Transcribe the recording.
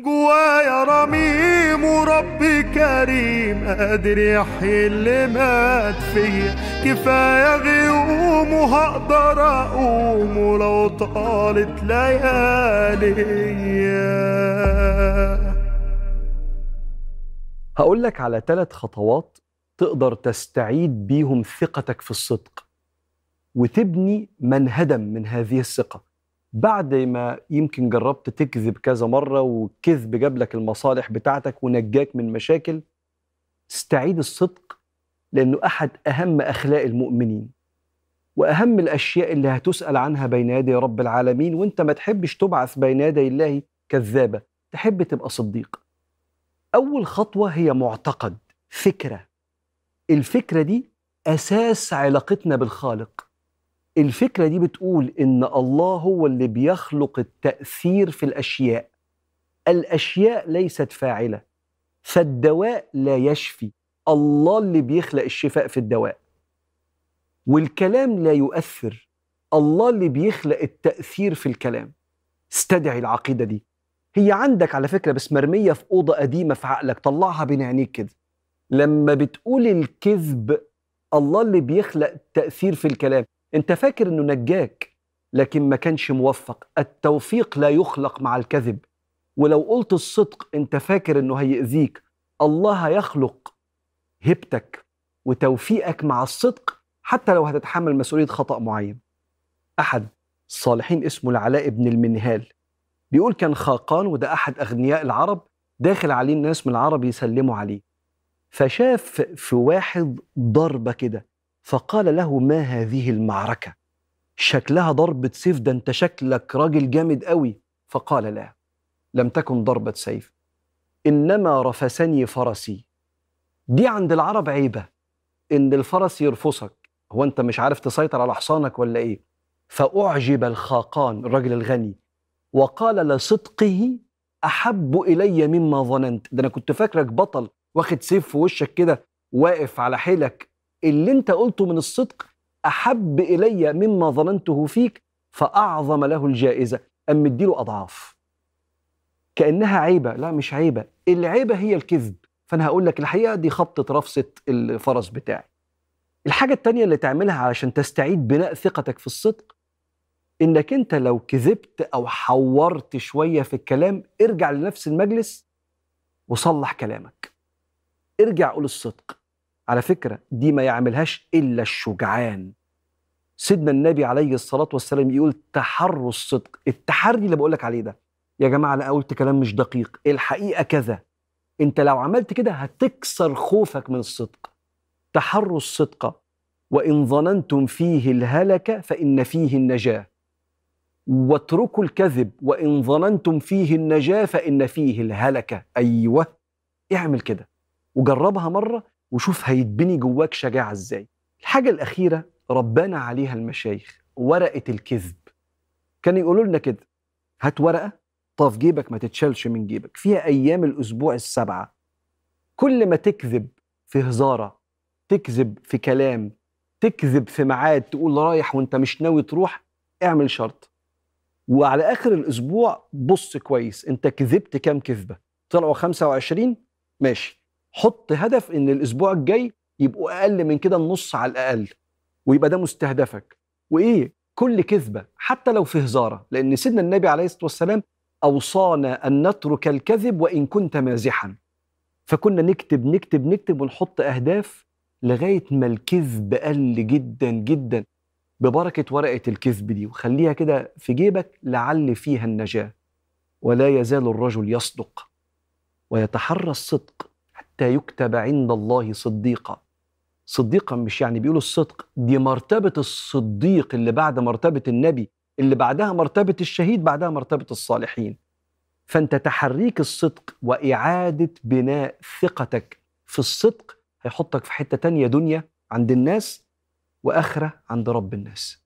جوايا رميم وربي كريم قادر يحيي اللي مات فيا. كفاية غيوم وهقدر أقوم ولو طالت ليالي هقول لك على ثلاث خطوات تقدر تستعيد بيهم ثقتك في الصدق وتبني من هدم من هذه الثقة. بعد ما يمكن جربت تكذب كذا مرة والكذب جاب لك المصالح بتاعتك ونجاك من مشاكل استعيد الصدق لأنه أحد أهم أخلاق المؤمنين. وأهم الأشياء اللي هتسأل عنها بين يدي رب العالمين وأنت ما تحبش تبعث بين يدي الله كذابة تحب تبقى صديق. أول خطوة هي معتقد فكرة. الفكرة دي أساس علاقتنا بالخالق. الفكرة دي بتقول إن الله هو اللي بيخلق التأثير في الأشياء. الأشياء ليست فاعلة. فالدواء لا يشفي. الله اللي بيخلق الشفاء في الدواء. والكلام لا يؤثر. الله اللي بيخلق التأثير في الكلام. استدعي العقيدة دي. هي عندك على فكرة بس مرمية في أوضة قديمة في عقلك طلعها بين عينيك كده. لما بتقول الكذب الله اللي بيخلق تأثير في الكلام. انت فاكر انه نجاك لكن ما كانش موفق. التوفيق لا يخلق مع الكذب. ولو قلت الصدق انت فاكر انه هيأذيك. الله هيخلق هبتك وتوفيقك مع الصدق حتى لو هتتحمل مسؤولية خطأ معين. أحد الصالحين اسمه العلاء بن المنهال. بيقول كان خاقان وده أحد أغنياء العرب داخل عليه الناس من العرب يسلموا عليه. فشاف في واحد ضربة كده. فقال له ما هذه المعركة؟ شكلها ضربة سيف ده انت شكلك راجل جامد قوي. فقال لا لم تكن ضربة سيف إنما رفسني فرسي. دي عند العرب عيبة إن الفرس يرفسك هو أنت مش عارف تسيطر على حصانك ولا إيه؟ فأعجب الخاقان الرجل الغني وقال لصدقه أحب إلي مما ظننت. ده أنا كنت فاكرك بطل واخد سيف في وشك كده واقف على حيلك اللي انت قلته من الصدق أحب إلي مما ظننته فيك فأعظم له الجائزة. أم مديله أضعاف. كأنها عيبة. لا مش عيبة. العيبة هي الكذب. فأنا هقول لك الحقيقة دي خبطة رفسه الفرس بتاعي. الحاجة التانية اللي تعملها علشان تستعيد بناء ثقتك في الصدق إنك أنت لو كذبت أو حورت شوية في الكلام ارجع لنفس المجلس وصلح كلامك. ارجع قول الصدق. على فكرة دي ما يعملهاش إلا الشجعان. سيدنا النبي عليه الصلاة والسلام يقول تحروا الصدق. التحري اللي بقولك عليه ده يا جماعة أنا قلت كلام مش دقيق. الحقيقة كذا. أنت لو عملت كده هتكسر خوفك من الصدق. تحروا الصدق. وإن ظننتم فيه الهلك فإن فيه النجاة. واتركوا الكذب. وإن ظننتم فيه النجاة فإن فيه الهلكة. أيوة اعمل كده. وجربها مرة وشوف هيتبني جواك شجاعة إزاي. الحاجة الأخيرة ربنا عليها المشايخ ورقة الكذب. كان يقولوا لنا كده هات ورقة طاف جيبك ما تتشالش من جيبك. فيها أيام الأسبوع السبعة. كل ما تكذب في هزارة تكذب في كلام تكذب في ميعاد تقول رايح وأنت مش ناوي تروح اعمل شرط. وعلى آخر الأسبوع بص كويس أنت كذبت كام كذبة؟ طلعوا 25 ماشي. حط هدف إن الأسبوع الجاي يبقوا أقل من كده النص على الأقل ويبقى ده مستهدفك. وإيه؟ كل كذبة حتى لو في هزارة لأن سيدنا النبي عليه الصلاة والسلام أوصانا أن نترك الكذب وإن كنت مازحا. فكنا نكتب نكتب نكتب ونحط أهداف لغاية ما الكذب قل جدا جدا ببركة ورقة الكذب دي. وخليها كده في جيبك لعل فيها النجاة. ولا يزال الرجل يصدق ويتحرى الصدق حتى يكتب عند الله صديقا. صديقا مش يعني بيقولوا الصدق دي مرتبة الصديق اللي بعد مرتبة النبي اللي بعدها مرتبة الشهيد بعدها مرتبة الصالحين. فأنت تحريك الصدق وإعادة بناء ثقتك في الصدق هيحطك في حتة تانية دنيا عند الناس وآخرة عند رب الناس.